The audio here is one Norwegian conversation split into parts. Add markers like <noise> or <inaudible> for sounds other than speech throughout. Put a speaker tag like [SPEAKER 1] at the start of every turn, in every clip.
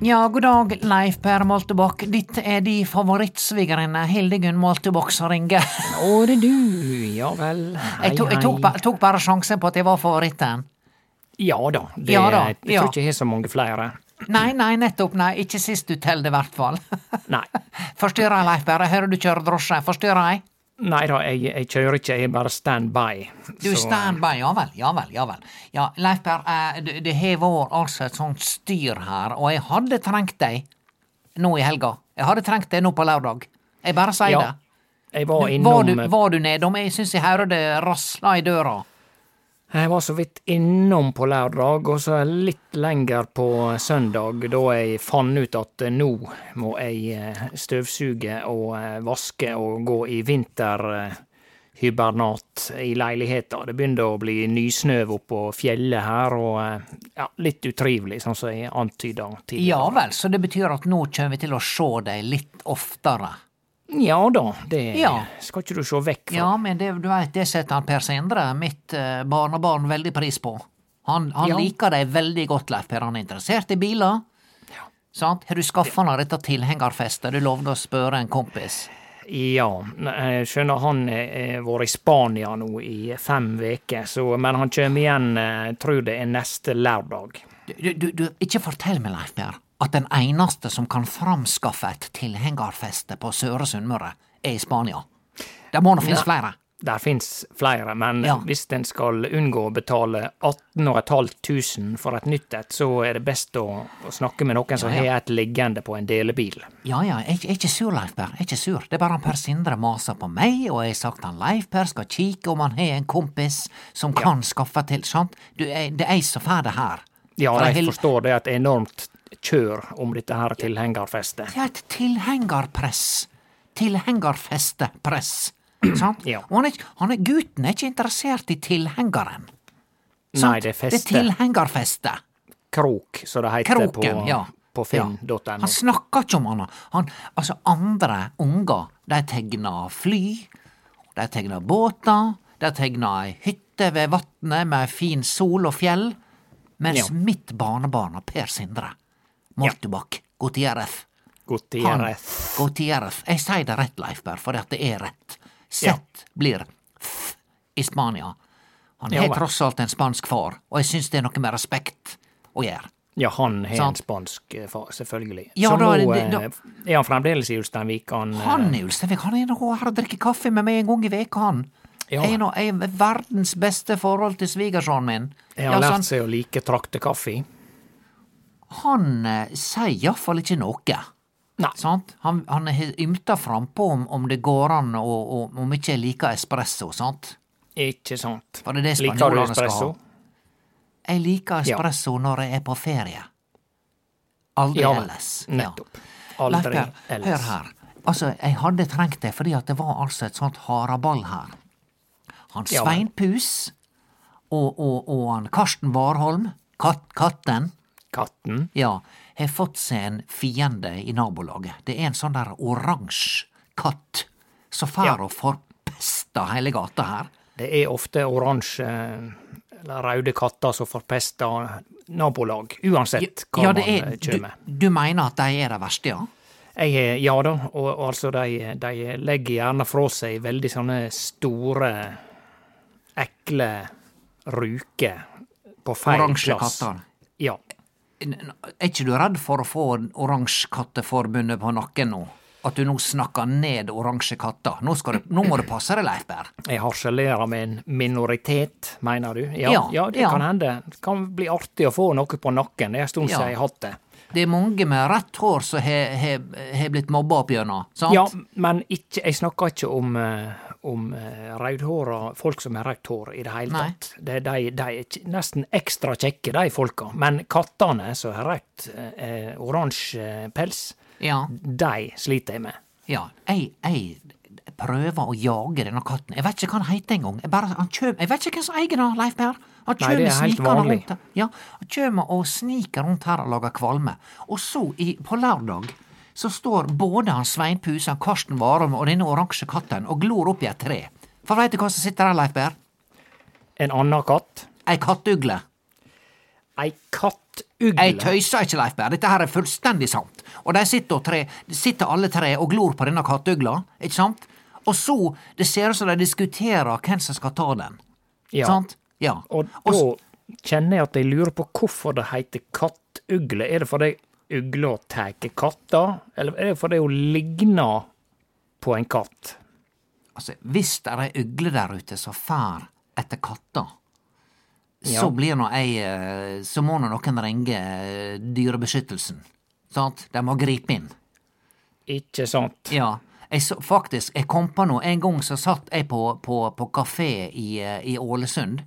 [SPEAKER 1] Ja, god dag, Leif Per Moltebakk. Ditt er de favorittsvigerinne, Hildegunn Moltebakk, som ringer.
[SPEAKER 2] Å, det er du, ja vel. Hei,
[SPEAKER 1] Jeg jeg tok, ba- jeg tok bare sjansen på at jeg var favoritten.
[SPEAKER 2] Ja da, det,
[SPEAKER 1] Ja da,
[SPEAKER 2] jeg tror ikke jeg har så mange flere.
[SPEAKER 1] Nei, nei, nettopp, nei, ikke sist du teller, i hvert fall.
[SPEAKER 2] Nei. <laughs>
[SPEAKER 1] Forstyrrer jeg, Leif Per? Jeg hører du kjører drosje. Forstyrrer jeg?
[SPEAKER 2] Nei da, jeg, jeg kjører ikke, jeg er bare stand by.
[SPEAKER 1] Du er standby, ja vel, ja vel, ja vel. Ja, Leif Per, eh, det, det har vært altså et sånt styr her, og jeg hadde trengt deg nå i helga. Jeg hadde trengt deg nå på lørdag. Jeg bare sier
[SPEAKER 2] Ja,
[SPEAKER 1] det.
[SPEAKER 2] Jeg var innom
[SPEAKER 1] var, du, var du nedom? Jeg syns jeg hører det rasla i døra.
[SPEAKER 2] Jeg var så vidt innom på lørdag, og så litt lenger på søndag, da jeg fant ut at nå må jeg eh, støvsuge og eh, vaske og gå i vinterhybernat i leiligheta. Det begynte å bli nysnø oppå fjellet her, og eh, ja, litt utrivelig, sånn som jeg antyda tidligere.
[SPEAKER 1] Ja vel, så det betyr at nå kommer vi til å se deg litt oftere.
[SPEAKER 2] Ja da, det
[SPEAKER 1] Ja.
[SPEAKER 2] skal ikke du se vekk fra.
[SPEAKER 1] Ja, men det, du vet, det setter han Per Sindre, mitt eh, barnebarn, veldig pris på. Han, han
[SPEAKER 2] Ja.
[SPEAKER 1] liker deg veldig godt, Leif Per. Han er interessert i biler. Sant? Har du skaffa han dette tilhengerfestet? Du lovde å spørre en kompis.
[SPEAKER 2] Ja, jeg skjønner han har vært i Spania nå i fem uker, så- men han kommer igjen, jeg tror det er neste lørdag.
[SPEAKER 1] Du, du, du, ikke fortell meg, Leif Per, at den eneste som kan framskaffe et tilhengerfeste på Søre Sunnmøre, er i Spania. Det må nå finnes flere.
[SPEAKER 2] Der fins flere, men
[SPEAKER 1] Ja.
[SPEAKER 2] hvis en skal unngå å betale 18.500 for et nytt et, så er det best å, å snakke med noen som
[SPEAKER 1] Ja, ja.
[SPEAKER 2] har et liggende på en delebil.
[SPEAKER 1] Ja ja, jeg er ikke sur, Leif Per. Jeg er ikke sur. Det er bare han Per Sindre maser på meg, og jeg har sagt han Leif Per skal kikke om han har en kompis som kan skaffe til, sant? Du, det er jeg som får det her.
[SPEAKER 2] Ja, jeg
[SPEAKER 1] vil-
[SPEAKER 2] forstår det er et enormt kjør om dette her tilhengerfestet.
[SPEAKER 1] Det er et tilhengerpress. Tilhengerfestepress. <clears throat> Sant?
[SPEAKER 2] Ja.
[SPEAKER 1] Og han er, han er, gutten er ikke interessert i tilhengeren.
[SPEAKER 2] Nei, det er
[SPEAKER 1] Det er
[SPEAKER 2] feste.
[SPEAKER 1] tilhengerfeste.
[SPEAKER 2] Krok, som det heter
[SPEAKER 1] Kroken,
[SPEAKER 2] på,
[SPEAKER 1] ja.
[SPEAKER 2] på finn.no.
[SPEAKER 1] Han snakker ikke om han. han altså, andre unger, de tegner fly, de tegner båter, de tegner ei hytte ved vatnet med fin sol og fjell, mens
[SPEAKER 2] Ja.
[SPEAKER 1] mitt barnebarn, Per Sindre, Moltebakk, Gutierrez,
[SPEAKER 2] Gutierrez.
[SPEAKER 1] Gutierrez Jeg sier det rett, Leifberg, for det er rett.
[SPEAKER 2] Ja.
[SPEAKER 1] Blir f i Spania. Han har tross alt en spansk far, og jeg syns det er noe med respekt å gjøre.
[SPEAKER 2] Ja, han har en spansk eh, far, selvfølgelig.
[SPEAKER 1] Ja,
[SPEAKER 2] Så
[SPEAKER 1] da er
[SPEAKER 2] nå
[SPEAKER 1] det- da-
[SPEAKER 2] eh, er han fremdeles i Ulsteinvik, han. eh,
[SPEAKER 1] Han i Ulsteinvik han er nå her og drikker kaffe med meg en gang i veka, han.
[SPEAKER 2] Ja.
[SPEAKER 1] Jeg er jeg har verdens beste forhold til svigersønnen min.
[SPEAKER 2] har
[SPEAKER 1] Ja,
[SPEAKER 2] lært seg å like traktekaffe.
[SPEAKER 1] Han eh, sier iallfall ikke noe.
[SPEAKER 2] Nei.
[SPEAKER 1] Sant? Han, han har ymta frampå om, om det går an og, og om ikke jeg liker espresso, sant?
[SPEAKER 2] Ikke sant.
[SPEAKER 1] For det er det
[SPEAKER 2] Liker du espresso?
[SPEAKER 1] Jeg liker
[SPEAKER 2] Ja.
[SPEAKER 1] espresso når jeg er på ferie. Aldri
[SPEAKER 2] Ja
[SPEAKER 1] ellers.
[SPEAKER 2] nettopp. Aldri
[SPEAKER 1] Leif Per,
[SPEAKER 2] ellers.
[SPEAKER 1] hør her. Altså, jeg hadde trengt det fordi at det var altså et sånt haraball her. Han Svein Pus og, og, og han Karsten Warholm, kat, katten,
[SPEAKER 2] Katten.
[SPEAKER 1] ja, har fått seg en fiende i nabolaget. Det er en sånn der oransje katt som fær
[SPEAKER 2] Ja.
[SPEAKER 1] og forpester hele gata her.
[SPEAKER 2] Det er ofte oransje eller røde katter som forpester nabolag, uansett hva
[SPEAKER 1] ja, det
[SPEAKER 2] man
[SPEAKER 1] er,
[SPEAKER 2] med.
[SPEAKER 1] du, du mener at de er de verste, ja?
[SPEAKER 2] Jeg, ja da, og, og altså de, de legger gjerne fra seg veldig sånne store, ekle ruker på feil
[SPEAKER 1] Oransje
[SPEAKER 2] plass.
[SPEAKER 1] katter.
[SPEAKER 2] Ja.
[SPEAKER 1] Er ikke du redd for å få Oransjekatteforbundet på nakken nå? At du nå snakker ned oransje katter? Nå, nå må du passe deg, Leif Berr.
[SPEAKER 2] Jeg harselerer med en minoritet, mener du? Ja,
[SPEAKER 1] Ja,
[SPEAKER 2] ja, det
[SPEAKER 1] ja.
[SPEAKER 2] kan hende. Det kan bli artig å få noe på nakken. Det er en stund siden jeg har hatt det.
[SPEAKER 1] Det er mange med rett hår som har- blitt mobba opp gjennom, sant?
[SPEAKER 2] Ja, men ikke, jeg snakker ikke om, eh, om eh, rødhåra folk som har rødt hår i det hele tatt. Det, de, de er nesten ekstra kjekke, de folka. Men kattene som har rødt, eh, oransje pels,
[SPEAKER 1] ja.
[SPEAKER 2] de sliter jeg med.
[SPEAKER 1] ja. Jeg, jeg prøver å jage denne katten. Jeg vet ikke hva han heter engang. Jeg, bare- han kjøm- jeg vet ikke hvem som eier den, Leif Per. Han
[SPEAKER 2] Nei, det er helt vanlig.
[SPEAKER 1] rundt. Ja, han kjømer og sniker rundt her og lager kvalme. Og så, i, på lørdag, så står både han Svein han Karsten Warholm og denne oransje katten og glor opp i et tre. For veit du hva som sitter der, Leif Berr?
[SPEAKER 2] En annen katt.
[SPEAKER 1] Ei kattugle.
[SPEAKER 2] Ei kattugle.
[SPEAKER 1] Jeg tøyser ikke, Leif Berr. Dette her er fullstendig sant. Og de sitter, tre, de sitter alle tre og glor på denne kattugla, ikke sant? Og så, det ser ut som de diskuterer hvem som skal ta den.
[SPEAKER 2] Ja.
[SPEAKER 1] Sant? Ja.
[SPEAKER 2] Og da kjenner jeg at jeg lurer på hvorfor det heter kattugle. Er det fordi ugla tar katter, eller er det fordi hun ligner på en katt?
[SPEAKER 1] altså, hvis det er ei ugle der ute som fær etter katter,
[SPEAKER 2] Ja.
[SPEAKER 1] så blir nå ei eh, Så må nå noen ringe eh, Dyrebeskyttelsen. Sant? De må gripe inn.
[SPEAKER 2] Ikke sant?
[SPEAKER 1] Ja. Jeg så, faktisk, jeg kom på noe. En gang så satt jeg på, på, på kafé i, eh, i Ålesund,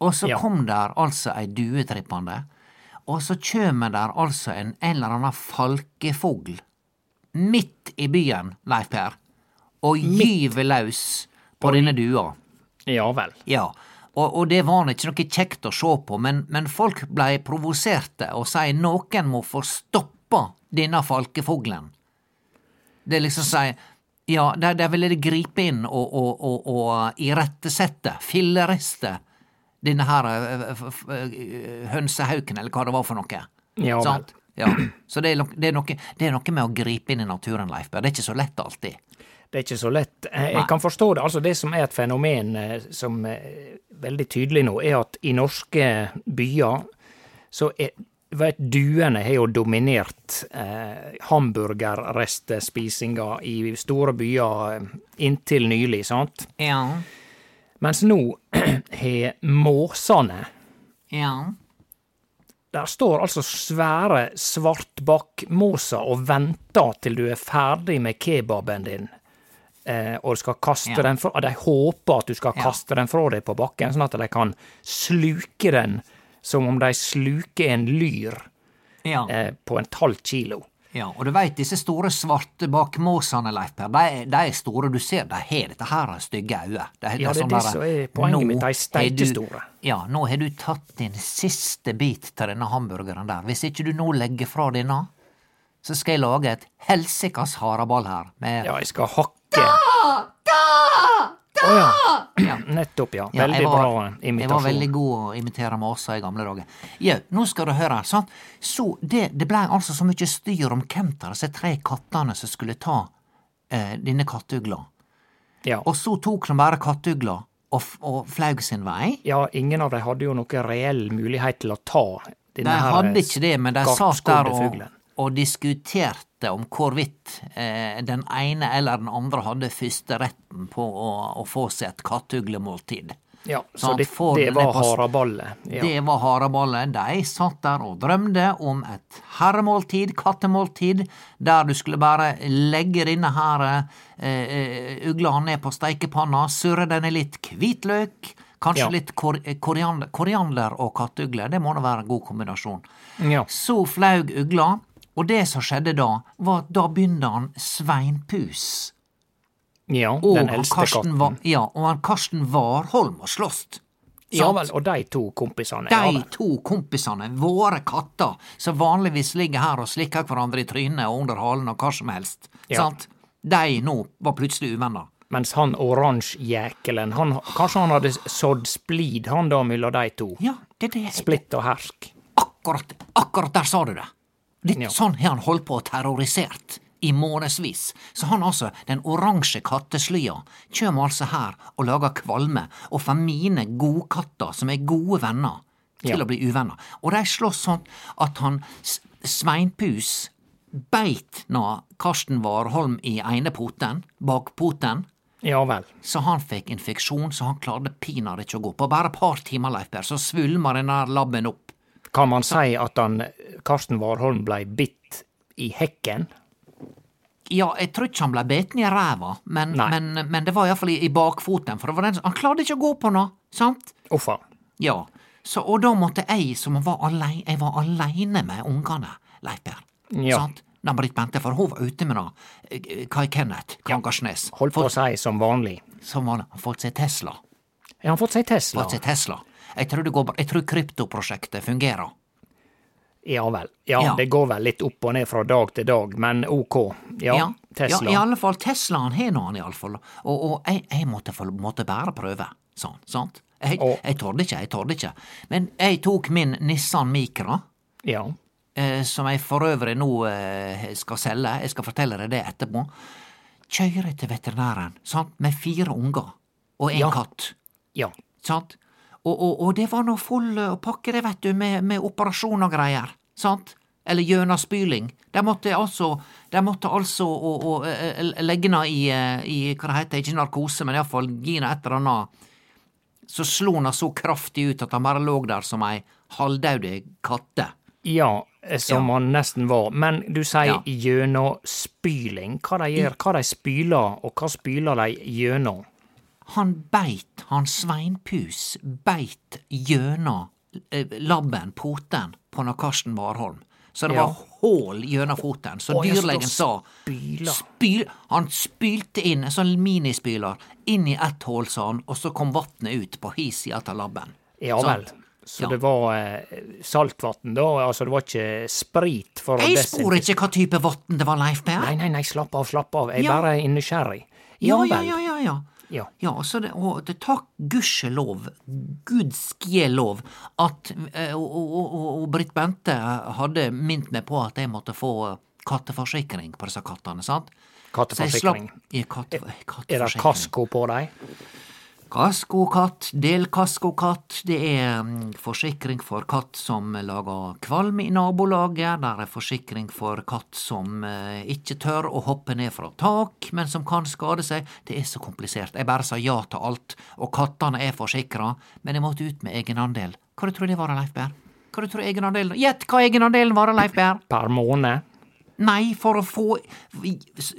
[SPEAKER 1] og så
[SPEAKER 2] Ja.
[SPEAKER 1] kom der altså ei due trippande, og så kjem der altså en, en eller annen falkefugl midt i byen, Leif Per, og gyver løs på denne dua.
[SPEAKER 2] Ja vel.
[SPEAKER 1] Ja, og, og det var ikke noe kjekt å se på, men, men folk blei provoserte og sier noen må få stoppa denne falkefuglen. Det er liksom sier ja, der, der ville de gripe inn og, og, og, og irettesette, filleriste, denne her eh, f- eh, hønsehauken, eller hva det var for noe.
[SPEAKER 2] Ja.
[SPEAKER 1] Sant? Ja. Så det er, nok- det, er noe, det er noe med å gripe inn i naturen, Leif Berr. Det er ikke så lett alltid.
[SPEAKER 2] Det er ikke så lett. Eh, Jeg
[SPEAKER 1] Nei.
[SPEAKER 2] kan forstå det. Altså, det som er et fenomen eh, som er veldig tydelig nå, er at i norske byer så er vet, Duene har jo dominert eh, hamburgerrestespisinga i store byer eh, inntil nylig, sant?
[SPEAKER 1] Ja.
[SPEAKER 2] Mens nå <clears throat> har måsene
[SPEAKER 1] Ja.
[SPEAKER 2] Der står altså svære svartbakkmåser og venter til du er ferdig med kebaben din. Eh, og skal kaste
[SPEAKER 1] Ja.
[SPEAKER 2] den fra De håper at du skal
[SPEAKER 1] Ja.
[SPEAKER 2] kaste den fra deg på bakken, sånn at de kan sluke den som om de sluker en lyr
[SPEAKER 1] Ja.
[SPEAKER 2] eh, på en halv kilo.
[SPEAKER 1] Ja, og du veit disse store svarte bakmåsene, Leif Per, de, de er store, du ser de har dette her stygge øyet. De,
[SPEAKER 2] Ja, det er det som er poenget mitt, de er steikestore.
[SPEAKER 1] Ja, nå har du tatt din siste bit til denne hamburgeren der. Hvis ikke du nå legger fra denne, så skal jeg lage et helsikas haraball her med
[SPEAKER 2] Ja, jeg skal hakke Å ja. Nettopp, ja.
[SPEAKER 1] Ja,
[SPEAKER 2] Veldig
[SPEAKER 1] ja, var-
[SPEAKER 2] bra
[SPEAKER 1] Jeg var veldig god å imitere måser i gamle dager. Ja, nå skal du høre. sant? Så det, det blei altså så mye styr om hvem av disse tre kattene som skulle ta eh, denne kattugla.
[SPEAKER 2] Ja.
[SPEAKER 1] Og så tok de bare kattugla og, og flaug sin vei.
[SPEAKER 2] ja, ingen av dem hadde jo noen reell mulighet til å ta
[SPEAKER 1] De
[SPEAKER 2] hadde her
[SPEAKER 1] ikke det, men de satt der og. Og diskuterte om hvorvidt eh, den ene eller den andre hadde førsteretten på å, å få seg et kattuglemåltid.
[SPEAKER 2] Ja, så det, det var haraballet. Ja.
[SPEAKER 1] Det var haraballet. De satt der og drømte om et herremåltid, kattemåltid, der du skulle bare legge denne her eh, eh, ugla ned på steikepanna, surre den i litt hvitløk, kanskje
[SPEAKER 2] Ja.
[SPEAKER 1] litt kor koriander, koriander og kattugle. Det må da være en god kombinasjon.
[SPEAKER 2] ja.
[SPEAKER 1] Så flaug ugla, Og det som skjedde da, var at da begynte han Sveinpus
[SPEAKER 2] Ja,
[SPEAKER 1] og
[SPEAKER 2] den eldste katten.
[SPEAKER 1] Var, ja, og han Karsten Warholm å slåss.
[SPEAKER 2] Ja vel, og de to kompisene.
[SPEAKER 1] De
[SPEAKER 2] ja
[SPEAKER 1] to kompisene, våre katter, som vanligvis ligger her og slikker hverandre i trynet og under halen og hva som helst,
[SPEAKER 2] Ja.
[SPEAKER 1] sant? De nå var plutselig uvenner.
[SPEAKER 2] Mens han oransjejækelen, kanskje han hadde sådd splid, han da, mellom de to.
[SPEAKER 1] Ja, det det.
[SPEAKER 2] Splitt og hersk.
[SPEAKER 1] Akkurat, akkurat der sa du det. Litt
[SPEAKER 2] Ja.
[SPEAKER 1] sånn har han holdt på og terrorisert i månedsvis. Så han altså, den oransje katteslya, kjem altså her og lager kvalme og får mine godkatter, som er gode venner, til
[SPEAKER 2] Ja.
[SPEAKER 1] å bli uvenner. Og de slåss sånn at han Sveinpus beit nå Karsten Warholm i ene poten, bakpoten,
[SPEAKER 2] Ja vel.
[SPEAKER 1] så han fikk infeksjon, så han klarte pinadø ikke å gå. På bare et par timer, Leif Per, så svulma den der labben opp.
[SPEAKER 2] Kan man si at han, Karsten Warholm blei bitt i hekken?
[SPEAKER 1] Ja, jeg tror ikke han ble beten i ræva, men, men, men det var iallfall i, i bakfoten, for det var den, han klarte ikke å gå på noe, sant?
[SPEAKER 2] Uffa.
[SPEAKER 1] Ja, så, og da måtte jeg, som var alene, jeg var aleine med ungene, Leif Per,
[SPEAKER 2] Ja.
[SPEAKER 1] sant? Da Britt Bente, for hun var ute med da, eh, Kai Kenneth Kangarsnes,
[SPEAKER 2] Holdt på å si som vanlig.
[SPEAKER 1] som vanlig. har fått seg Tesla,
[SPEAKER 2] Ja, han fått seg Tesla?
[SPEAKER 1] fått seg Tesla. Jeg tror, det går, bra- jeg tror kryptoprosjektet fungerer.
[SPEAKER 2] Ja vel. Ja,
[SPEAKER 1] Ja.
[SPEAKER 2] det går vel litt opp og ned fra dag til dag, men ok. Ja, Tesla.
[SPEAKER 1] Ja, i alle fall, Teslaen har nå han iallfall, og, og jeg, jeg måtte, måtte bare prøve, sånn, sant? Jeg,
[SPEAKER 2] Og-
[SPEAKER 1] jeg torde ikke, jeg torde ikke. Men jeg tok min Nissan Micra,
[SPEAKER 2] ja.
[SPEAKER 1] eh, som jeg for øvrig nå eh, skal selge, jeg skal fortelle deg det etterpå, kjøre til veterinæren, sant, med fire unger og en
[SPEAKER 2] Ja.
[SPEAKER 1] katt,
[SPEAKER 2] Ja.
[SPEAKER 1] sant? Og, og, og det var nå full eh, pakke, det, vet du, med, med operasjon og greier, sant? Eller gjennomspyling. De måtte altså, de måtte altså å, å, eh, legge henne i, eh, i, hva det heter, ikke narkose, men iallfall gi henne et eller annet. Så slo henne så kraftig ut at han bare lå der som ei halvdaude katte.
[SPEAKER 2] Ja, som som han nesten var. Men du sier
[SPEAKER 1] Ja.
[SPEAKER 2] gjennomspyling. Hva de gjør, hva de spyler, og hva spyler de gjennom?
[SPEAKER 1] Han beit, han Sveinpus beit gjennom eh, labben, poten, på når Karsten Warholm. Så det
[SPEAKER 2] Ja.
[SPEAKER 1] var hull gjennom foten. Så dyrlegen sa spyl, Han spylte inn en sånn minispyler inn i ett hull, sa han, og så kom vannet ut på hi side av labben.
[SPEAKER 2] Ja vel. Så
[SPEAKER 1] Ja.
[SPEAKER 2] det var eh, saltvann, da? Altså det var ikke sprit for å
[SPEAKER 1] Jeg spor ikke hva type vann det var, Leif Per.
[SPEAKER 2] Nei, nei, nei, slapp av, slapp av. Jeg
[SPEAKER 1] Ja.
[SPEAKER 2] bare er nysgjerrig.
[SPEAKER 1] Ja,
[SPEAKER 2] Ja
[SPEAKER 1] ja, ja, ja, ja.
[SPEAKER 2] Ja.
[SPEAKER 1] Det, og det takk gudskjelov, gudskjelov, at eh, og, og, og, Britt Bente hadde minnet meg på at jeg måtte få katteforsikring på disse kattene, sant? Katteforsikring. slapp- Ja, katte,
[SPEAKER 2] Er det kasko på dem?
[SPEAKER 1] Kaskokatt, delkaskokatt, det er mm, forsikring for katt som lager kvalm i nabolaget, der er forsikring for katt som eh, ikke tør å hoppe ned fra tak, men som kan skade seg. Det er så komplisert. Jeg bare sa ja til alt, og kattene er forsikra, men jeg måtte ut med egenandel. Hva du tror det var, Leif Berr? Hva du tror egenandelen Gjett hva egenandelen var, Leif Berr!
[SPEAKER 2] Per måned?
[SPEAKER 1] Nei, for å få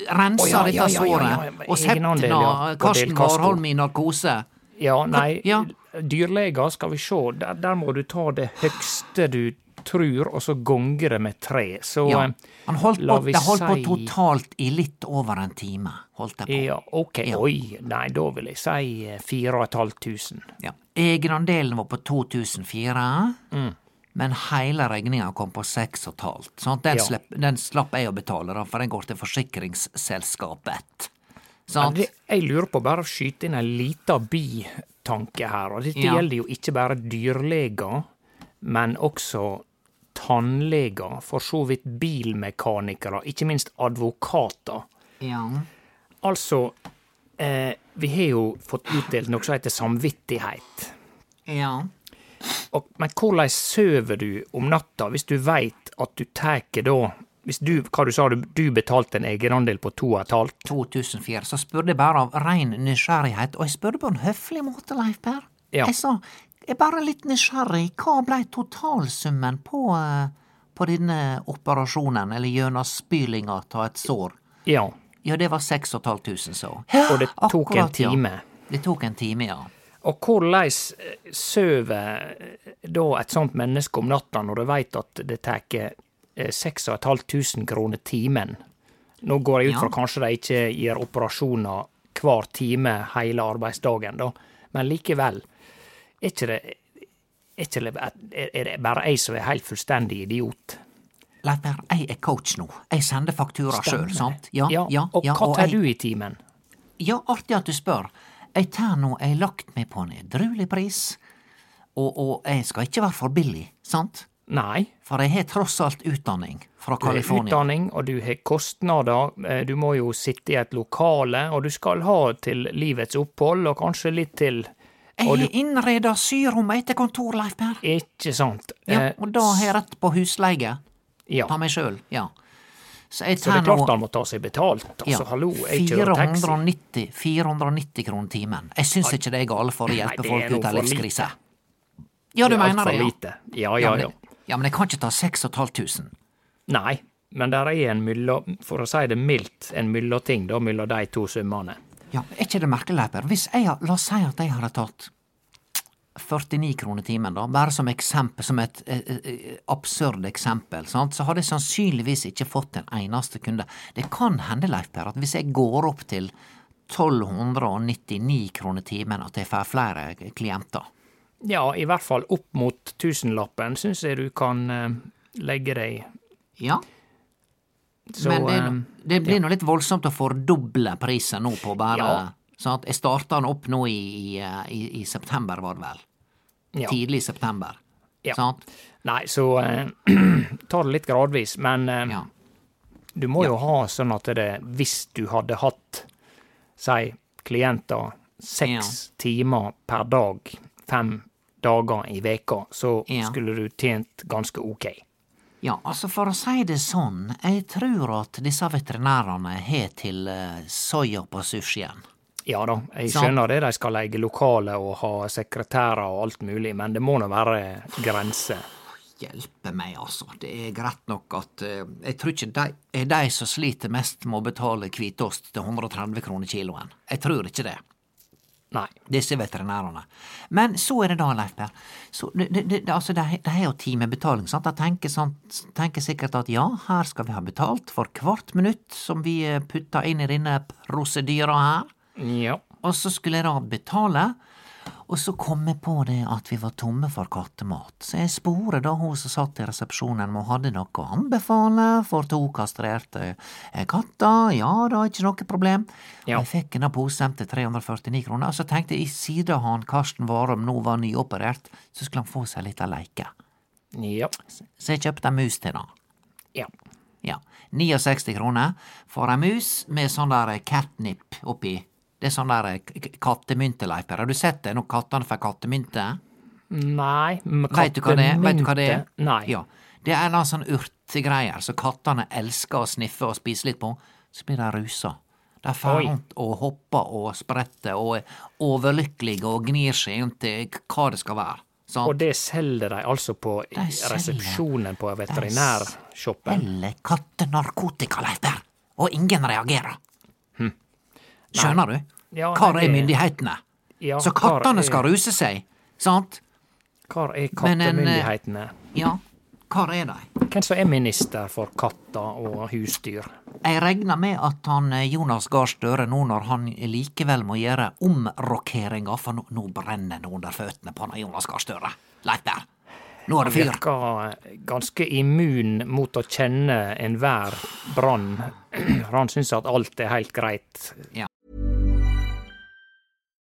[SPEAKER 1] rensa
[SPEAKER 2] oh, ja,
[SPEAKER 1] dette såret,
[SPEAKER 2] ja,
[SPEAKER 1] og
[SPEAKER 2] ja,
[SPEAKER 1] Karsten. Warholm i narkose.
[SPEAKER 2] Ja, nei,
[SPEAKER 1] ja.
[SPEAKER 2] dyrleger, skal vi sjå, der, der må du ta det høgste du trur, og så gonge det med tre. Så
[SPEAKER 1] Ja.
[SPEAKER 2] eh,
[SPEAKER 1] Han holdt på, det holdt på totalt i litt over en time. Holdt det på.
[SPEAKER 2] ja, ok,
[SPEAKER 1] Ja.
[SPEAKER 2] oi, nei, da vil jeg si eh, fire og et halvt tusen.
[SPEAKER 1] Ja. Egenandelen var på 2004,
[SPEAKER 2] Mm.
[SPEAKER 1] Men hele regninga kom på seks og et halvt. Den,
[SPEAKER 2] Ja.
[SPEAKER 1] slepp, den slapp jeg å betale, for den går til forsikringsselskapet. Sant?
[SPEAKER 2] det, jeg lurer på bare å skyte inn en liten bitanke her, og dette
[SPEAKER 1] Ja.
[SPEAKER 2] gjelder jo ikke bare dyrleger, men også tannleger, for så vidt bilmekanikere, ikke minst advokater.
[SPEAKER 1] Ja.
[SPEAKER 2] Altså, eh, vi har jo fått utdelt noe som heter samvittighet.
[SPEAKER 1] ja.
[SPEAKER 2] Og, men hvordan sover du om natta hvis du veit at du tar da Hvis du, hva du sa, du, du betalte en egenandel på to og et halvt?
[SPEAKER 1] 2004, så spurte jeg bare av rein nysgjerrighet, og jeg spurte på en høflig måte, Leif Per.
[SPEAKER 2] Ja.
[SPEAKER 1] Jeg sa, jeg er bare litt nysgjerrig, hva blei totalsummen på, eh, på denne operasjonen, eller gjennom spylinga av et sår?
[SPEAKER 2] Ja.
[SPEAKER 1] Ja, det var 6500, så.
[SPEAKER 2] Og det tok en
[SPEAKER 1] time. ja. Det tok en time, ja.
[SPEAKER 2] Og hvordan sover eh, da et sånt menneske om natta når du veit at det tar eh, 6500 kroner timen. Nå går jeg ut fra
[SPEAKER 1] Ja.
[SPEAKER 2] kanskje de ikke gir operasjoner hver time hele arbeidsdagen, da, men likevel. Er ikke det er, ikke det, er det bare jeg som er helt fullstendig idiot?
[SPEAKER 1] Leif Per, jeg er coach nå. Jeg sender faktura sjøl, sant? Ja, ja, ja.
[SPEAKER 2] og hva tar
[SPEAKER 1] jeg-
[SPEAKER 2] du i timen?
[SPEAKER 1] Ja, artig at du spør. Jeg tar nå ei lagt meg på en edruelig pris, og, og jeg skal ikke være for billig, sant?
[SPEAKER 2] Nei,
[SPEAKER 1] For jeg har tross alt utdanning fra California.
[SPEAKER 2] utdanning, og du har kostnader. Eh, Du må jo sitte i et lokale, og du skal ha til livets opphold, og kanskje litt til
[SPEAKER 1] Jeg har
[SPEAKER 2] du-
[SPEAKER 1] innreda syrommet etter kontor, Leif Per.
[SPEAKER 2] Ikke sant?
[SPEAKER 1] Ja,
[SPEAKER 2] Eh,
[SPEAKER 1] og da har jeg rett på husleie.
[SPEAKER 2] ja.
[SPEAKER 1] Ta meg sjøl, ja. Så jeg
[SPEAKER 2] Så det er klart han må ta seg betalt. Altså,
[SPEAKER 1] ja,
[SPEAKER 2] hallo, jeg kjører taxi.
[SPEAKER 1] 490, 490 kroner timen. Jeg syns ikke det er gale for å hjelpe
[SPEAKER 2] Nei,
[SPEAKER 1] folk ut av livskrise. Ja, du
[SPEAKER 2] Det er
[SPEAKER 1] mener det, ja.
[SPEAKER 2] lite. Ja,
[SPEAKER 1] Ja,
[SPEAKER 2] ja,
[SPEAKER 1] men
[SPEAKER 2] ja.
[SPEAKER 1] men jeg kan ikke ta 6500.
[SPEAKER 2] Nei, men der er en mellom, for å si det mildt, en mellomting da mellom de to summene.
[SPEAKER 1] Ja, er ikke det merkelig, Leiper? Hvis jeg, la oss si at jeg hadde tatt 49 kroner timen, da, bare som eksempel, som et et, et absurd eksempel, sant? så hadde jeg sannsynligvis ikke fått en eneste kunde. Det kan hende, Leif Per, at hvis jeg går opp til 1299 kroner timen, at jeg får flere klienter.
[SPEAKER 2] Ja, i hvert fall opp mot tusenlappen syns jeg du kan uh, legge deg.
[SPEAKER 1] Ja,
[SPEAKER 2] Så
[SPEAKER 1] men det,
[SPEAKER 2] eh,
[SPEAKER 1] det blir nå litt voldsomt å fordoble prisen nå på bare
[SPEAKER 2] Ja.
[SPEAKER 1] Sant? Jeg starta den opp nå i, i, i, i september, var det vel.
[SPEAKER 2] ja.
[SPEAKER 1] Tidlig i september.
[SPEAKER 2] Ja.
[SPEAKER 1] Sant?
[SPEAKER 2] Nei, så eh, <clears throat> ta det litt gradvis. Men eh,
[SPEAKER 1] Ja.
[SPEAKER 2] du må jo ha sånn at det Hvis du hadde hatt, si, klienter seks timer per dag, fem dager i veka, så skulle du tjent ganske ok.
[SPEAKER 1] Ja, altså for å si det sånn, jeg tror at disse veterinærene har til uh, soya på sushien.
[SPEAKER 2] Ja da, jeg skjønner det, de skal leie lokale og ha sekretærer og alt mulig, men det må nå være grenser.
[SPEAKER 1] Hjelpe meg, altså. Det er greit nok at uh, Jeg tror ikke de er de som sliter mest med å betale hvitost til 130 kroner kiloen. Jeg tror ikke det.
[SPEAKER 2] Nei.
[SPEAKER 1] Disse veterinærene. Men så er det da, Leif Per. De, det, det, det, altså, de, de har jo timebetaling, sant. De tenker, sånn, tenker sikkert at ja, her skal vi ha betalt for hvert minutt som vi eh, putter inn i denne prosedyra her.
[SPEAKER 2] Ja.
[SPEAKER 1] Og så skulle jeg da betale, og så kom jeg på det at vi var tomme for kattemat. Så jeg sporer da hun som satt i resepsjonen om hun hadde noe å anbefale for to kastrerte eh, katter. Ja da, ikke noe problem.
[SPEAKER 2] Ja.
[SPEAKER 1] Jeg fikk en pose til 349 kroner, og så tenkte jeg siden han Karsten Warholm nå var nyoperert, så skulle han få seg litt av leike.
[SPEAKER 2] Ja.
[SPEAKER 1] Så jeg kjøpte en mus til han.
[SPEAKER 2] Ja.
[SPEAKER 1] Ja. 69 kroner for ei mus med sånn der catnip oppi. Det er sånn der k- k- kattemynte, Leif Per. Har du sett det når kattene får kattemynte?
[SPEAKER 2] Nei, men
[SPEAKER 1] Veit du hva det er?
[SPEAKER 2] Nei.
[SPEAKER 1] Ja. Det er en sånn urtegreier som kattene elsker å sniffe og spise litt på. Så blir de rusa. De
[SPEAKER 2] er
[SPEAKER 1] rundt og hopper og spretter og er overlykkelige og gnir seg inn til hva det skal være. Sant?
[SPEAKER 2] Og det selger de altså på
[SPEAKER 1] De selger-
[SPEAKER 2] resepsjonen på veterinærshoppen?
[SPEAKER 1] Eller kattenarkotika, Leif Og ingen reagerer. Skjønner du?
[SPEAKER 2] Ja,
[SPEAKER 1] Hvor er myndighetene?
[SPEAKER 2] Ja,
[SPEAKER 1] Så kattene
[SPEAKER 2] er-
[SPEAKER 1] skal ruse seg, sant?
[SPEAKER 2] Hvor er
[SPEAKER 1] en, eh,
[SPEAKER 2] kattemyndighetene?
[SPEAKER 1] Ja, hvor er de?
[SPEAKER 2] Hvem som er minister for katter og husdyr?
[SPEAKER 1] Jeg regner med at han eh, Jonas Gahr Støre nå når han likevel må gjøre omrokeringa, for nå, nå brenner det under føttene på han Jonas Gahr Støre. Leif der. nå er det fyr.
[SPEAKER 2] Han Virker eh, ganske immun mot å kjenne enhver brann. <clears throat> Han syns at alt er helt greit.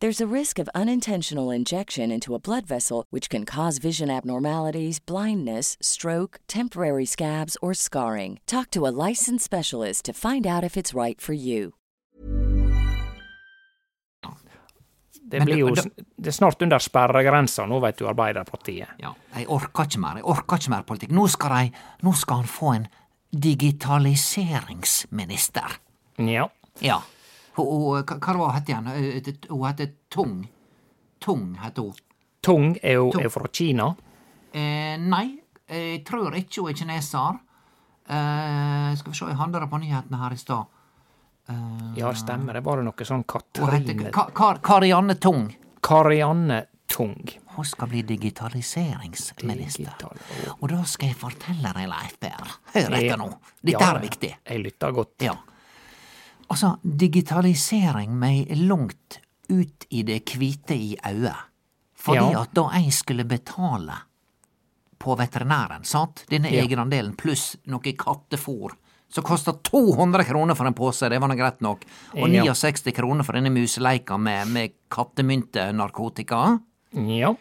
[SPEAKER 3] There's a risk of unintentional injection into a blood vessel, which can cause vision abnormalities, blindness, stroke, temporary scabs, or scarring. Talk to a licensed specialist to find out if it's right for you.
[SPEAKER 2] Det
[SPEAKER 1] Men
[SPEAKER 2] blir
[SPEAKER 1] du-
[SPEAKER 2] jo
[SPEAKER 1] da-
[SPEAKER 2] s- det er snart under sperregrensa nå, vet du, Arbeiderpartiet.
[SPEAKER 1] Ja, jeg orker ikke mer. Jeg orker ikke mer politikk. Nå skal, de, nå skal han få en digitaliseringsminister.
[SPEAKER 2] Ja.
[SPEAKER 1] Ja. Hun, hun, hva var hun het igjen? Eh, Hun heter Tung. Tung heter hun.
[SPEAKER 2] Tung er jo
[SPEAKER 1] Tung.
[SPEAKER 2] er fra Kina.
[SPEAKER 1] Eh, nei, jeg tror ikke hun er kineser. Eh, skal vi se, jeg handla på nyhetene her i stad.
[SPEAKER 2] Ja, stemmer. Det var det noe sånn
[SPEAKER 1] Hun
[SPEAKER 2] Katrine
[SPEAKER 1] Ka Kar Karianne Tung.
[SPEAKER 2] Karianne Tung.
[SPEAKER 1] Hun skal bli digitaliseringsminister.
[SPEAKER 2] Digital.
[SPEAKER 1] Og da skal jeg fortelle deg, Leif Berr, Hør etter nå. Dette
[SPEAKER 2] Ja,
[SPEAKER 1] er viktig.
[SPEAKER 2] Jeg lytter godt.
[SPEAKER 1] Ja. Altså, digitalisering meg langt ut i det hvite i auget. Fordi
[SPEAKER 2] Ja.
[SPEAKER 1] at da jeg skulle betale på veterinæren, sant, denne
[SPEAKER 2] Ja.
[SPEAKER 1] egenandelen pluss noe kattefôr, som kosta 200 kroner for en pose, det var nå greit nok, og
[SPEAKER 2] Ja.
[SPEAKER 1] 69 kroner for denne museleika med, med kattemyntenarkotika.
[SPEAKER 2] Ja.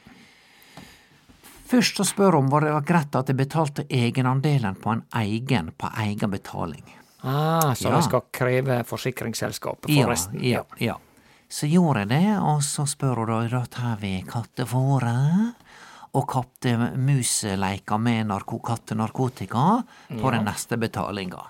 [SPEAKER 1] Først så spør hun var det var greit at jeg betalte egenandelen på en egen, på egen betaling.
[SPEAKER 2] Ah, så
[SPEAKER 1] Ja.
[SPEAKER 2] jeg skal kreve forsikringsselskapet for
[SPEAKER 1] Ja,
[SPEAKER 2] resten.
[SPEAKER 1] ja, ja. Så gjorde jeg det, og så spør hun da, da tar vi kattefòret og kattemuseleika med narko kattenarkotika på den neste betalinga.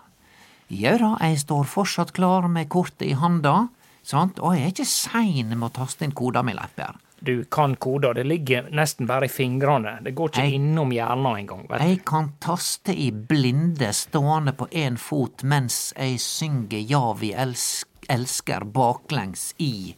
[SPEAKER 1] Jau da, jeg står fortsatt klar med kortet i handa, sant, og jeg er ikke sein med å taste inn koda mi, Leif Per.
[SPEAKER 2] Du kan koder, det ligger nesten bare i fingrene. Det går ikke
[SPEAKER 1] Jeg-
[SPEAKER 2] innom hjernen engang.
[SPEAKER 1] Jeg kan taste i blinde stående på én fot mens jeg synger Ja, vi elsker baklengs i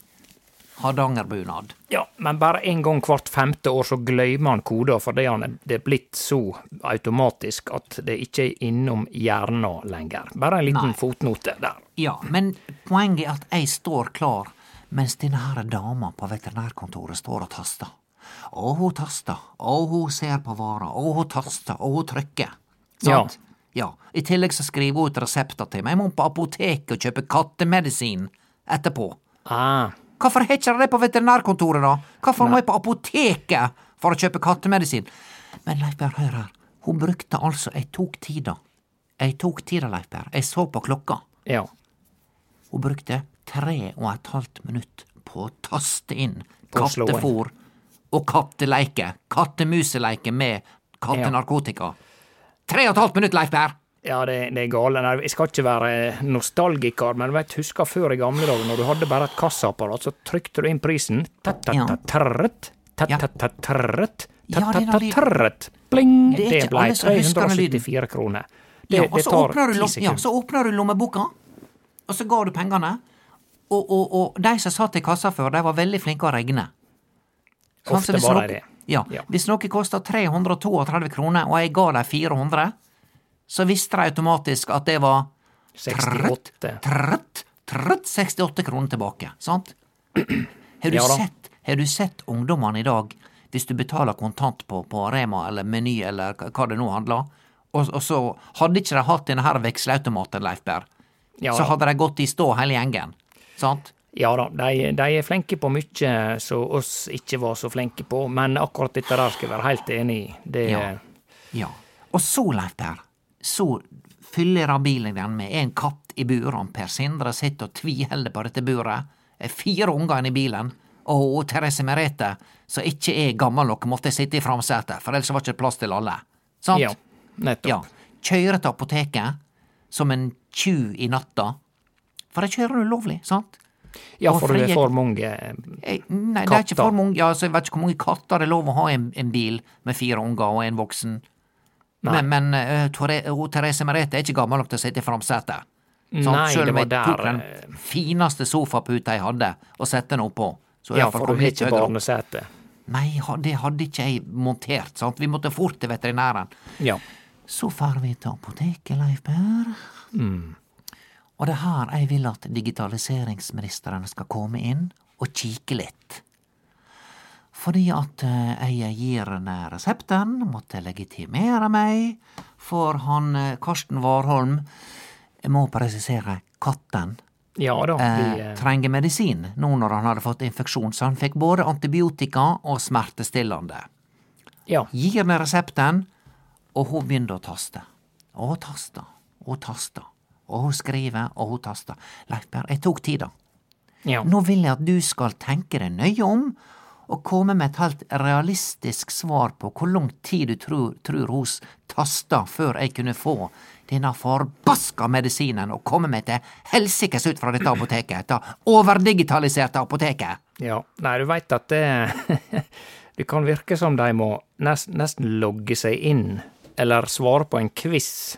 [SPEAKER 1] hardangerbunad.
[SPEAKER 2] Ja, men bare en gang hvert femte år så glemmer han koder fordi han det er blitt så automatisk at det ikke er innom hjernen lenger. Bare en liten
[SPEAKER 1] Nei.
[SPEAKER 2] fotnote der.
[SPEAKER 1] Ja, men poenget er at jeg står klar, mens denne her dama på veterinærkontoret står og taster. Og hun taster, og hun ser på vara, og hun taster, og hun trykker. Sant? Ja. I tillegg så skriver hun ut resepter til meg. Jeg må på apoteket og kjøpe kattemedisin etterpå.
[SPEAKER 2] Ah,
[SPEAKER 1] Hvorfor har ikke de det på veterinærkontoret, da? Hvorfor må jeg på apoteket for å kjøpe kattemedisin? Men Leif Berr, hør her. Hun brukte altså Jeg tok tida. Jeg tok tida, Leif Berr. Jeg så på klokka.
[SPEAKER 2] ja.
[SPEAKER 1] Hun brukte tre og et halvt minutt på å taste inn kattefôr og katteleike. Kattemuseleike med kattenarkotika. Tre og et halvt minutt, Leif Berr!
[SPEAKER 2] Ja, det, det er gale. Jeg skal ikke være nostalgiker, men vet, husker før i gamle dager, når du hadde bare et kassaapparat, så trykte du inn prisen.
[SPEAKER 1] Da de-
[SPEAKER 2] ta-ta-ta-trrrt. Bling!
[SPEAKER 1] Det
[SPEAKER 2] ble
[SPEAKER 1] alle som husker den lyden.
[SPEAKER 2] 374 kroner. Det,
[SPEAKER 1] Ja, og så åpner du lommeboka, og så ga du pengene. Og, og, og de som satt i kassa før, de var veldig flinke å regne. Sånn,
[SPEAKER 2] Ofte
[SPEAKER 1] Så
[SPEAKER 2] var de det.
[SPEAKER 1] Ja,
[SPEAKER 2] Ja.
[SPEAKER 1] Hvis noe kosta 332 kroner, og jeg ga dem 400, så visste de automatisk at det var
[SPEAKER 2] 68.
[SPEAKER 1] trøtt, trøtt 68 kroner tilbake. Sant? Har du,
[SPEAKER 2] Ja
[SPEAKER 1] sett, har du sett ungdommene i dag, hvis du betaler kontant på, på Rema eller Meny eller hva det nå handler, og, og så hadde ikke de hatt denne her veksleautomaten, Leif Berr,
[SPEAKER 2] Ja
[SPEAKER 1] så hadde de gått i stå hele gjengen. Sant?
[SPEAKER 2] Ja da, de, de er flinke på mye som oss ikke var så flinke på, men akkurat dette der skal jeg være helt enig i. Det,
[SPEAKER 1] Ja. Ja. Og så, Leif Per, så fyller bilen den med en katt i buret. Per Sindre sitter og tviholder på dette buret. Er Fire unger i bilen. Og Therese Merete, som ikke er gammel nok, måtte sitte i framsetet, for ellers var det ikke plass til alle. Sant?
[SPEAKER 2] ja, nettopp.
[SPEAKER 1] Ja. Kjører til apoteket som en tjuv i natta. For det kjører ulovlig, sant?
[SPEAKER 2] Ja, for det er for mange
[SPEAKER 1] katter. nei, det er ikke for mange. Ja, altså, jeg vet ikke hvor mange katter det er lov å ha i en, en bil med fire unger og en voksen.
[SPEAKER 2] Nei.
[SPEAKER 1] Men, men uh, Therese Merete er ikke gammel nok til å sitte i framsetet.
[SPEAKER 2] Nei,
[SPEAKER 1] Selv
[SPEAKER 2] det
[SPEAKER 1] om
[SPEAKER 2] var
[SPEAKER 1] der... tok den
[SPEAKER 2] eh,
[SPEAKER 1] fineste sofaputa jeg hadde, og sette den oppå. Så
[SPEAKER 2] Ja, for du har ikke barnesete.
[SPEAKER 1] Nei, det hadde ikke jeg montert. Sant? Vi måtte fort til veterinæren.
[SPEAKER 2] Ja.
[SPEAKER 1] Så får vi til apoteket, Leif Per. Og det er her jeg vil at digitaliseringsministeren skal komme inn og kikke litt. Fordi at eh, jeg gir henne resepten, måtte legitimere meg, for han eh, Karsten Warholm jeg må presisere katten
[SPEAKER 2] Ja da. de, eh,
[SPEAKER 1] trenger medisin nå når han hadde fått infeksjon, så han fikk både antibiotika og smertestillende.
[SPEAKER 2] ja.
[SPEAKER 1] Gir henne resepten, og hun begynner å taste. Og taste, og hun taster. Og hun skriver, og hun taster. Leif Per, jeg tok tida.
[SPEAKER 2] ja.
[SPEAKER 1] Nå vil jeg at du skal tenke deg nøye om, og komme med et helt realistisk svar på hvor lang tid du tror, tror hos tasta før jeg kunne få denne forbaska medisinen og komme meg til helsikes ut fra dette apoteket, dette overdigitaliserte apoteket.
[SPEAKER 2] Ja, nei, du veit at det <laughs> Det kan virke som de må nest, nesten logge seg inn, eller svare på en quiz,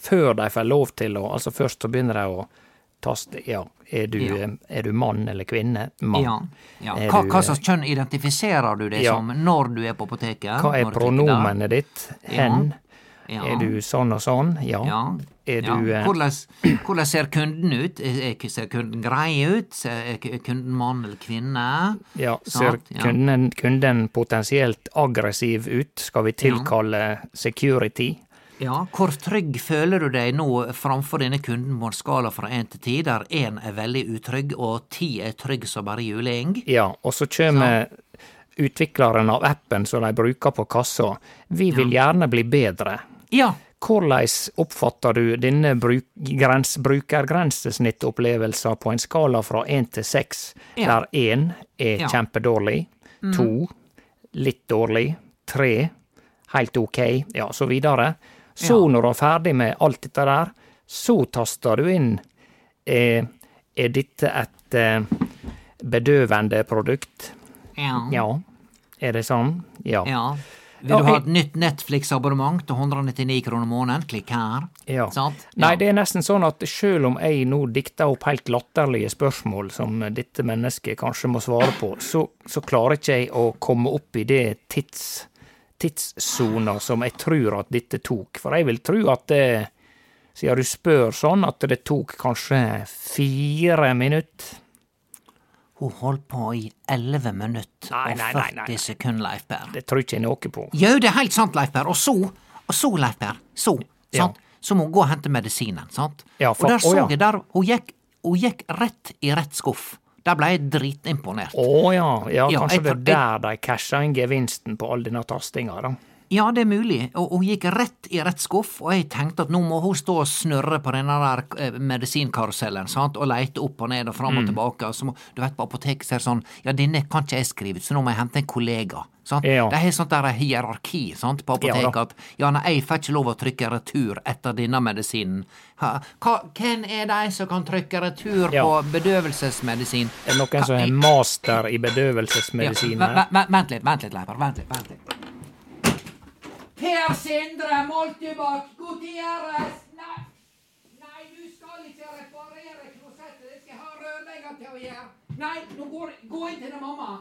[SPEAKER 2] før de får lov til å Altså først så begynner de å taste Ja, er du,
[SPEAKER 1] Ja.
[SPEAKER 2] er du mann eller kvinne? Mann.
[SPEAKER 1] Ja, ja. Hva,
[SPEAKER 2] du,
[SPEAKER 1] hva slags kjønn identifiserer du deg som når du er på apoteket?
[SPEAKER 2] Hva er pronomenet ditt? Hen?
[SPEAKER 1] Ja.
[SPEAKER 2] Er du sånn og sånn? Ja. Du eh,
[SPEAKER 1] hvordan, hvordan ser kunden ut? Er, er- ser kunden grei ut? Er kunden mann eller kvinne?
[SPEAKER 2] Ja, ser kunden, kunden potensielt aggressiv ut? Skal vi tilkalle security?
[SPEAKER 1] Ja, hvor trygg føler du deg nå framfor denne kunden på en skala fra én til ti, der én er veldig utrygg og ti er trygg som bare juling?
[SPEAKER 2] Ja, og så kjem utvikleren av appen som de bruker på kassa. Vi vil gjerne bli bedre.
[SPEAKER 1] Ja,
[SPEAKER 2] Hvordan oppfatter du denne bruk, grens, brukergrensesnittopplevelser på en skala fra én til seks,
[SPEAKER 1] Ja.
[SPEAKER 2] der én er
[SPEAKER 1] Ja.
[SPEAKER 2] kjempedårlig, to litt dårlig, tre helt ok, ja, så videre. Så
[SPEAKER 1] Ja.
[SPEAKER 2] når du er ferdig med alt dette der, så taster du inn eh, Er dette et eh, bedøvende produkt?
[SPEAKER 1] ja,
[SPEAKER 2] Ja. Er det sånn? Ja.
[SPEAKER 1] ja. Vil du ha et nytt Netflix-abonnement til 199 kroner måneden? Klikk her.
[SPEAKER 2] Ja.
[SPEAKER 1] Sant?
[SPEAKER 2] Nei, det er nesten sånn at selv om jeg nå dikter opp helt latterlige spørsmål som dette mennesket kanskje må svare på, så, så klarer ikke jeg å komme opp i det tids, tidssoner som jeg tror at dette tok. For jeg vil tro at det, siden du spør sånn, at det tok kanskje fire minutter.
[SPEAKER 1] Hun holdt på i 11 minutter
[SPEAKER 2] Nei,
[SPEAKER 1] og
[SPEAKER 2] nei,
[SPEAKER 1] 40
[SPEAKER 2] nei,
[SPEAKER 1] sekunder, Leif Per.
[SPEAKER 2] Det tror ikke jeg noe på.
[SPEAKER 1] Jo, det er helt sant, Leif Per. Og så, og så, Leif Per, så,
[SPEAKER 2] Ja.
[SPEAKER 1] sant? så må hun gå og hente medisinen, sant?
[SPEAKER 2] Ja, for-
[SPEAKER 1] og der så jeg der, hun gikk, hun gikk rett i rett skuff. Der ble jeg dritimponert.
[SPEAKER 2] Å ja, ja,
[SPEAKER 1] Ja,
[SPEAKER 2] kanskje
[SPEAKER 1] jeg
[SPEAKER 2] det er der de casha inn gevinsten på all denne tastinga, da.
[SPEAKER 1] Ja, det er mulig, og hun gikk rett i rett skuff, og jeg tenkte at nå må hun stå og snurre på denne der eh, medisinkarusellen, sant, og leite opp og ned og
[SPEAKER 2] Mm.
[SPEAKER 1] fram og tilbake, og så må, du vet, på apoteket så er det sånn, ja, denne kan ikke jeg skrive ut, så nå må jeg hente en kollega, sant.
[SPEAKER 2] Ja.
[SPEAKER 1] Det er sånt der hierarki, sant, på apoteket,
[SPEAKER 2] ja,
[SPEAKER 1] at ja, nei, jeg får ikke lov å trykke retur etter denne medisinen. Ha, hva, hvem er de som kan trykke retur
[SPEAKER 2] Ja.
[SPEAKER 1] på bedøvelsesmedisin?
[SPEAKER 2] Er det noen som er master i bedøvelsesmedisin
[SPEAKER 1] Ja,
[SPEAKER 2] her?
[SPEAKER 1] ve- ve- Vent litt, vent litt, Leiper. Vent litt. vent litt. Per Sindre Moltebakk Gutieres Nei, nei, du skal ikke reparere klosettet. Det skal jeg ha rørlegger til å gjøre. Nei, nå går gå inn til det mamma.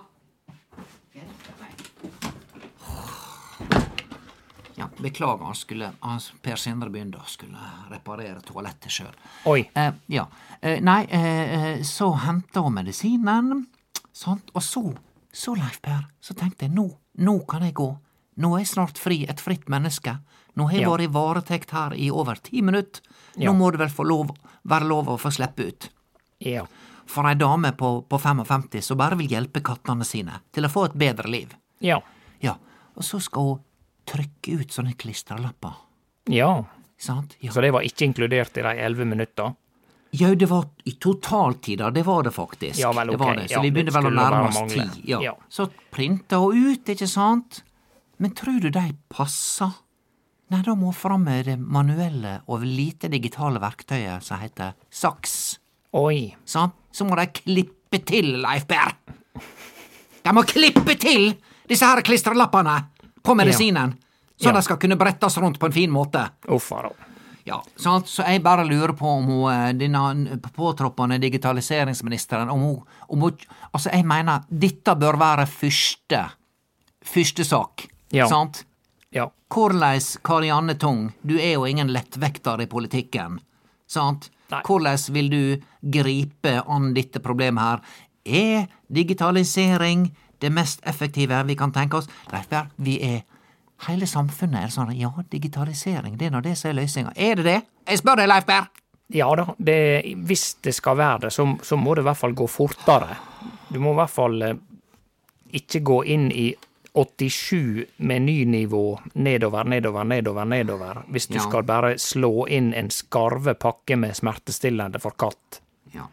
[SPEAKER 1] Ja, beklager, han skulle, han, Per Sindre begynte å skulle reparere toalettet sjøl.
[SPEAKER 2] Oi.
[SPEAKER 1] Eh, ja. Eh, nei, eh, eh, så henta hun medisinen, sant, og så, så Leif Per, så tenkte jeg nå, nå kan jeg gå. Nå er jeg snart fri, et fritt menneske. Nå har jeg
[SPEAKER 2] Ja.
[SPEAKER 1] vært i varetekt her i over ti minutter.
[SPEAKER 2] Ja.
[SPEAKER 1] Nå må det vel få lov, være lov å få slippe ut.
[SPEAKER 2] Ja.
[SPEAKER 1] For ei dame på, på 55 som bare vil hjelpe kattene sine til å få et bedre liv.
[SPEAKER 2] Ja.
[SPEAKER 1] Ja, og så skal hun trykke ut sånne klistrelapper.
[SPEAKER 2] Ja.
[SPEAKER 1] Sant? Ja.
[SPEAKER 2] Så det var ikke inkludert i de elleve minutta?
[SPEAKER 1] Ja, det var i totaltida, det var det faktisk.
[SPEAKER 2] Ja, vel,
[SPEAKER 1] det var det. Så
[SPEAKER 2] Ja,
[SPEAKER 1] vi begynner vel å nærme oss ti. Ja.
[SPEAKER 2] Ja.
[SPEAKER 1] Så printa hun ut, ikke sant? Men tror du de passer? Nei, da må fram med det manuelle og lite digitale verktøyet som heter saks.
[SPEAKER 2] Oi.
[SPEAKER 1] Sånn. Så må de klippe til, Leif Berr! De må klippe til disse her klistrelappene på medisinen, så
[SPEAKER 2] Ja.
[SPEAKER 1] de skal kunne brettes rundt på en fin måte.
[SPEAKER 2] Uffa da.
[SPEAKER 1] Ja, sant? Så jeg bare lurer på om hun, eh, denne påtroppende digitaliseringsministeren om hun, om hun Altså, jeg mener, dette bør være første første sak,
[SPEAKER 2] Ja.
[SPEAKER 1] sant?
[SPEAKER 2] Ja.
[SPEAKER 1] Korleis, Karianne Tung, du er jo ingen lettvekter i politikken, sant?
[SPEAKER 2] Nei.
[SPEAKER 1] Korleis vil du gripe an dette problemet her? Er digitalisering det mest effektive vi kan tenke oss? Leifberg, vi er Hele samfunnet er sånn ja, digitalisering, det er nå det som er løsninga. Er det det? Jeg spør deg, Leif Berr!
[SPEAKER 2] Ja da, det, hvis det skal være det, så, så må det i hvert fall gå fortere. Du må i hvert fall eh, ikke gå inn i 87 menynivå nedover, nedover, nedover, nedover, hvis du
[SPEAKER 1] Ja.
[SPEAKER 2] skal bare slå inn en skarve pakke med smertestillende for katt.
[SPEAKER 1] Ja.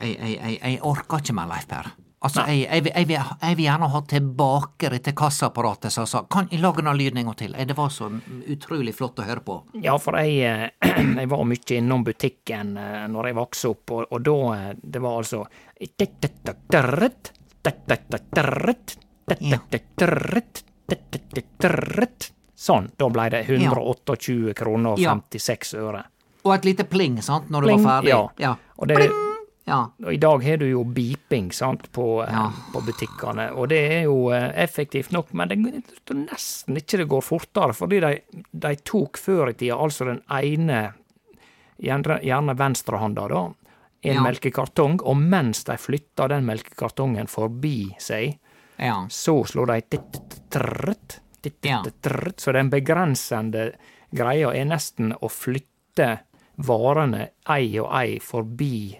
[SPEAKER 1] Jeg, jeg, jeg, jeg orker ikke mer, Leif Per. Altså, jeg, vil- jeg, vil, gjerne ha tilbake dette kassaapparatet som sa Kan jeg lage den lyden en gang til? Det var så utrolig flott å høre på.
[SPEAKER 2] Ja, for jeg, eh, <clears throat> var mye innom butikken eh, når jeg vokste opp, og, og da eh, Det var altså Sånn. Da ble det 128 kroner og 56 øre.
[SPEAKER 1] Og et lite pling, sant, når du
[SPEAKER 2] Pling,
[SPEAKER 1] var ferdig.
[SPEAKER 2] ja. Og, det,
[SPEAKER 1] ja.
[SPEAKER 2] og i dag har du jo beeping sant, på, eh,
[SPEAKER 1] Ja.
[SPEAKER 2] på butikkene, og det er jo eh, effektivt nok, men det jeg nesten ikke det går fortere, fordi de, de tok før i tida altså den ene, gjerne, gjerne venstrehånda, da, en
[SPEAKER 1] Ja.
[SPEAKER 2] melkekartong, og mens de flytta den melkekartongen forbi seg,
[SPEAKER 1] ja.
[SPEAKER 2] så slår de titt-trrrt,
[SPEAKER 1] Ja.
[SPEAKER 2] titt-trrrt, så den begrensende greia er nesten å flytte varene ei og ei forbi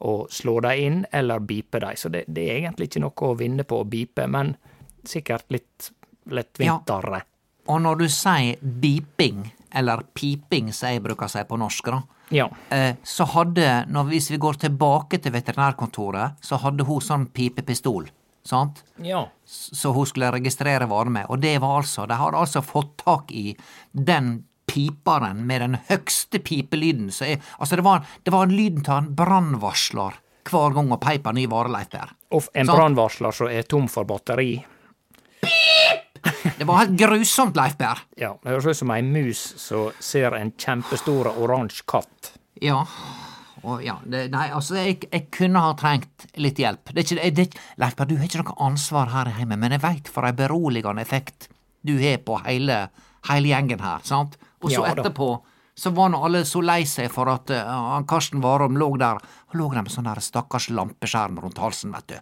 [SPEAKER 2] og slå dem inn, eller bipe dem. Så det, det er egentlig ikke noe å vinne på å bipe, men sikkert litt lettvintere.
[SPEAKER 1] Og når du sier beeping, eller piping, som jeg bruker å si på norsk, da,
[SPEAKER 2] Ja.
[SPEAKER 1] eh, så hadde, når, hvis vi går tilbake til veterinærkontoret, så hadde hun sånn pipepistol, sant?
[SPEAKER 2] ja.
[SPEAKER 1] så hun skulle registrere varme. Og det var altså, de hadde altså fått tak i den piperen med den høgste pipelyden. som er altså det var, det var lyden av en brannvarsler hver gang hun peipa ny vareleifbær.
[SPEAKER 2] Og en brannvarsler som er tom for batteri.
[SPEAKER 1] Det var helt grusomt, Leif Berr.
[SPEAKER 2] Ja, det høres ut som ei mus som ser en kjempestor oransje katt.
[SPEAKER 1] Ja. Og ja, det, nei, altså, jeg, jeg kunne ha trengt litt hjelp. Det er ikke, det, Leif Per, du har ikke noe ansvar her hjemme, men jeg veit for en beroligende effekt du har på hele, hele gjengen her, sant? Og så
[SPEAKER 2] Ja
[SPEAKER 1] etterpå så var nå alle så lei seg for at uh, Karsten Warholm lå der Han lå der med sånn der stakkars lampeskjerm rundt halsen, vet du.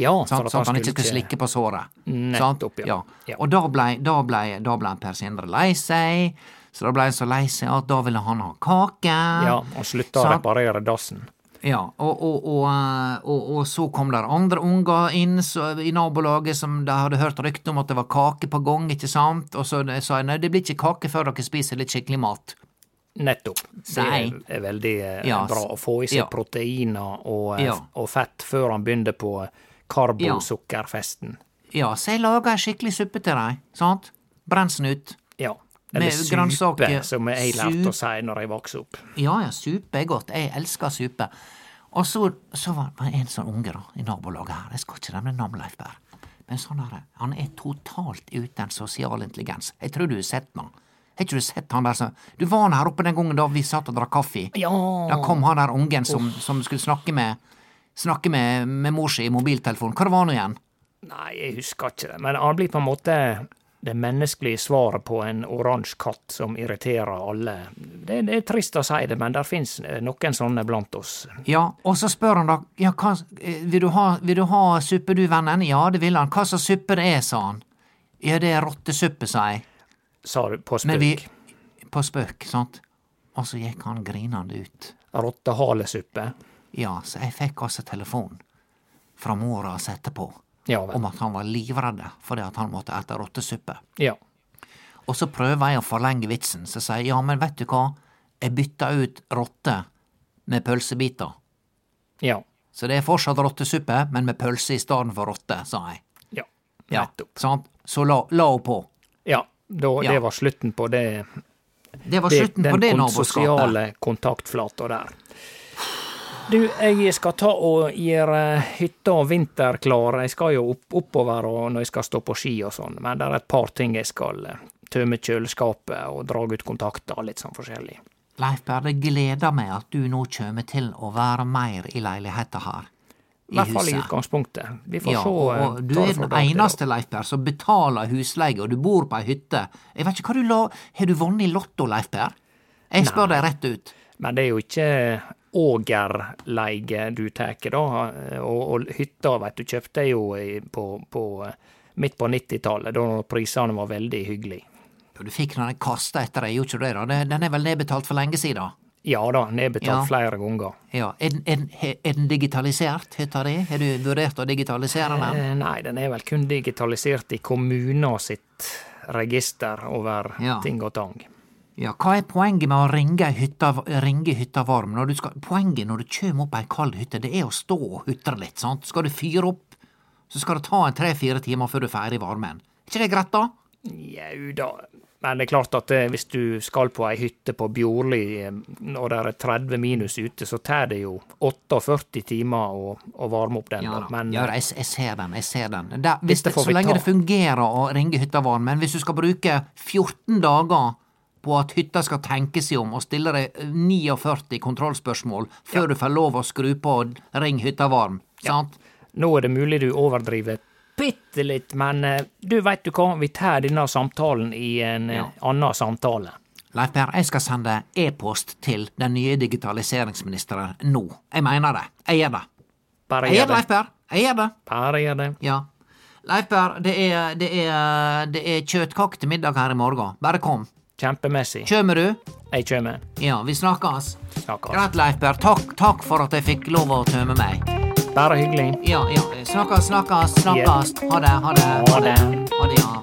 [SPEAKER 2] Ja?
[SPEAKER 1] Sånn at han ikke skulle slikke på såret. Sant?
[SPEAKER 2] Nettopp, ja. Ja.
[SPEAKER 1] Og da blei ble, da ble Per Sindre lei seg, så da blei han så lei seg at da ville han ha kake.
[SPEAKER 2] Ja, og slutta å reparere dassen.
[SPEAKER 1] Ja, og, og, og, eh, og, og så kom der andre unger inn så, i nabolaget som de hadde hørt rykte om at det var kake på gang, ikke sant, og så sa jeg nei, det blir ikke kake før dere spiser litt skikkelig mat.
[SPEAKER 2] Nettopp. Det er, er veldig eh,
[SPEAKER 1] Ja,
[SPEAKER 2] bra å få i seg
[SPEAKER 1] ja.
[SPEAKER 2] proteiner og, eh,
[SPEAKER 1] Ja.
[SPEAKER 2] og fett før han begynner på karbosukkerfesten.
[SPEAKER 1] Ja, så jeg laga ei skikkelig suppe til deg, sant, brensen ut.
[SPEAKER 2] Eller supe,
[SPEAKER 1] grønnsaker.
[SPEAKER 2] som jeg lærte å si når jeg vokste opp.
[SPEAKER 1] Ja, ja, supe er godt, jeg elsker supe. Og så, så var det en sånn unge da, i nabolaget her, jeg skal ikke nevne navn, Leif Berr, men sånn her, han er totalt uten sosial intelligens. Jeg tror du har sett han. Har ikke du sett han der som Du var han her oppe den gangen da vi satt og drakk kaffe?
[SPEAKER 2] Ja.
[SPEAKER 1] Da kom han der ungen som, som skulle snakke med Snakke med, med mor si i mobiltelefonen. Hva det var nå igjen?
[SPEAKER 2] Nei, jeg husker ikke det. Men han blir på en måte det menneskelige svaret på en oransje katt som irriterer alle. Det, det er trist å si det, men der fins noen sånne blant oss.
[SPEAKER 1] Ja, og så spør han da ja, hva, eh, vil, du ha, vil du ha suppe du, vennen? Ja, det vil han. Hva slags suppe det er, sa han. Ja, det er rottesuppe, sa jeg.
[SPEAKER 2] Sa du på
[SPEAKER 1] spøk? vi. På spøk, sant? Og så gikk han grinende ut.
[SPEAKER 2] Rottehalesuppe.
[SPEAKER 1] Ja, så jeg fikk altså telefon fra mora hans etterpå
[SPEAKER 2] Ja
[SPEAKER 1] om at han var livredd fordi at han måtte ete rottesuppe.
[SPEAKER 2] Ja.
[SPEAKER 1] Og så prøver jeg å forlenge vitsen, så sier jeg ja, men vet du hva, jeg bytta ut rotte med pølsebiter.
[SPEAKER 2] Ja.
[SPEAKER 1] Så det er fortsatt rottesuppe, men med pølse i stedet for rotte, sa jeg.
[SPEAKER 2] Ja.
[SPEAKER 1] Ja,
[SPEAKER 2] Nettopp.
[SPEAKER 1] sant? Så la, la hun på.
[SPEAKER 2] Ja. Da,
[SPEAKER 1] Ja.
[SPEAKER 2] Det var slutten på det,
[SPEAKER 1] Det var
[SPEAKER 2] det
[SPEAKER 1] slutten på det naboskapet.
[SPEAKER 2] Den sosiale kontaktflata der. Du, jeg skal ta og gjøre hytta vinterklar. Jeg skal jo opp, oppover og når jeg skal stå på ski og sånn, men det er et par ting jeg skal eh, tømme kjøleskapet og dra ut kontakter litt sånn forskjellig.
[SPEAKER 1] Leif Berre, gleder meg at du nå kjem til å være mer i leiligheta her.
[SPEAKER 2] I hvert fall i utgangspunktet. Vi får
[SPEAKER 1] ja,
[SPEAKER 2] se.
[SPEAKER 1] og,
[SPEAKER 2] eh,
[SPEAKER 1] du er den eneste, Leif Per, som betaler husleie, og du bor på ei hytte. Jeg vet ikke hva du la Har du vunnet i Lotto, Leif Per? Jeg spør deg rett ut.
[SPEAKER 2] Men det er jo ikke ågerleie du tar, da. Og, og hytta, vet du, kjøpte jeg jo på, på, eh, midt på 90-tallet, da prisene var veldig hyggelige.
[SPEAKER 1] Du fikk den kasta etter deg, gjorde ikke du det? Den er vel nedbetalt for lenge siden?
[SPEAKER 2] Ja da, nedbetalt
[SPEAKER 1] Ja.
[SPEAKER 2] flere ganger.
[SPEAKER 1] Ja. Er, er, er den digitalisert, hytta di? Har du vurdert å digitalisere den?
[SPEAKER 2] Eh, Nei, den er vel kun digitalisert i kommunen sitt register over
[SPEAKER 1] Ja.
[SPEAKER 2] ting og tang.
[SPEAKER 1] Ja, hva er poenget med å ringe hytta, ringe hytta varm? Når du skal, poenget når du kjem opp ei kald hytte, det er å stå og hutre litt, sant? Skal du fyre opp, så skal det ta en tre-fire timer før du er ferdig i varmen. Er ikke det greit, da?
[SPEAKER 2] Jau da. Men det er klart at eh, hvis du skal på ei hytte på Bjorli eh, når det er 30 minus ute, så tar det jo 48 timer å, å varme opp den.
[SPEAKER 1] Ja,
[SPEAKER 2] da. Men
[SPEAKER 1] ja, jeg, jeg ser den, jeg ser den. Der, hvis det, så lenge
[SPEAKER 2] ta.
[SPEAKER 1] det fungerer å ringe hytta varm, men hvis du skal bruke 14 dager på at hytta skal tenke seg om og stille deg 49 kontrollspørsmål før du får lov å skru på og ring hytta varm, sant?
[SPEAKER 2] nå er det mulig du overdriver bitte litt, men eh, du veit du hva, vi tar denne samtalen i en eh,
[SPEAKER 1] Ja.
[SPEAKER 2] annen samtale.
[SPEAKER 1] Leif Per, jeg skal sende e-post til den nye digitaliseringsministeren nå. Jeg mener det. Jeg gjør det.
[SPEAKER 2] Bare
[SPEAKER 1] gjør det, Leif. Per. Jeg gjør det.
[SPEAKER 2] Bare gjør det.
[SPEAKER 1] Ja. Leif Per, det er, det er, det er kjøttkake til middag her i morgen. Bare kom.
[SPEAKER 2] Kjempemessig.
[SPEAKER 1] Kjømer du?
[SPEAKER 2] Jeg kjømer.
[SPEAKER 1] Ja, vi snakkes.
[SPEAKER 2] Snakkes.
[SPEAKER 1] Greit, Leif Per. Takk, takk for at jeg fikk lov å tømme meg.
[SPEAKER 2] Bare hyggelig.
[SPEAKER 1] Ja, ja. Snakkes, snakkes, snakkes. Ha det, ha det.
[SPEAKER 2] Ha det.
[SPEAKER 1] Ha det, ja.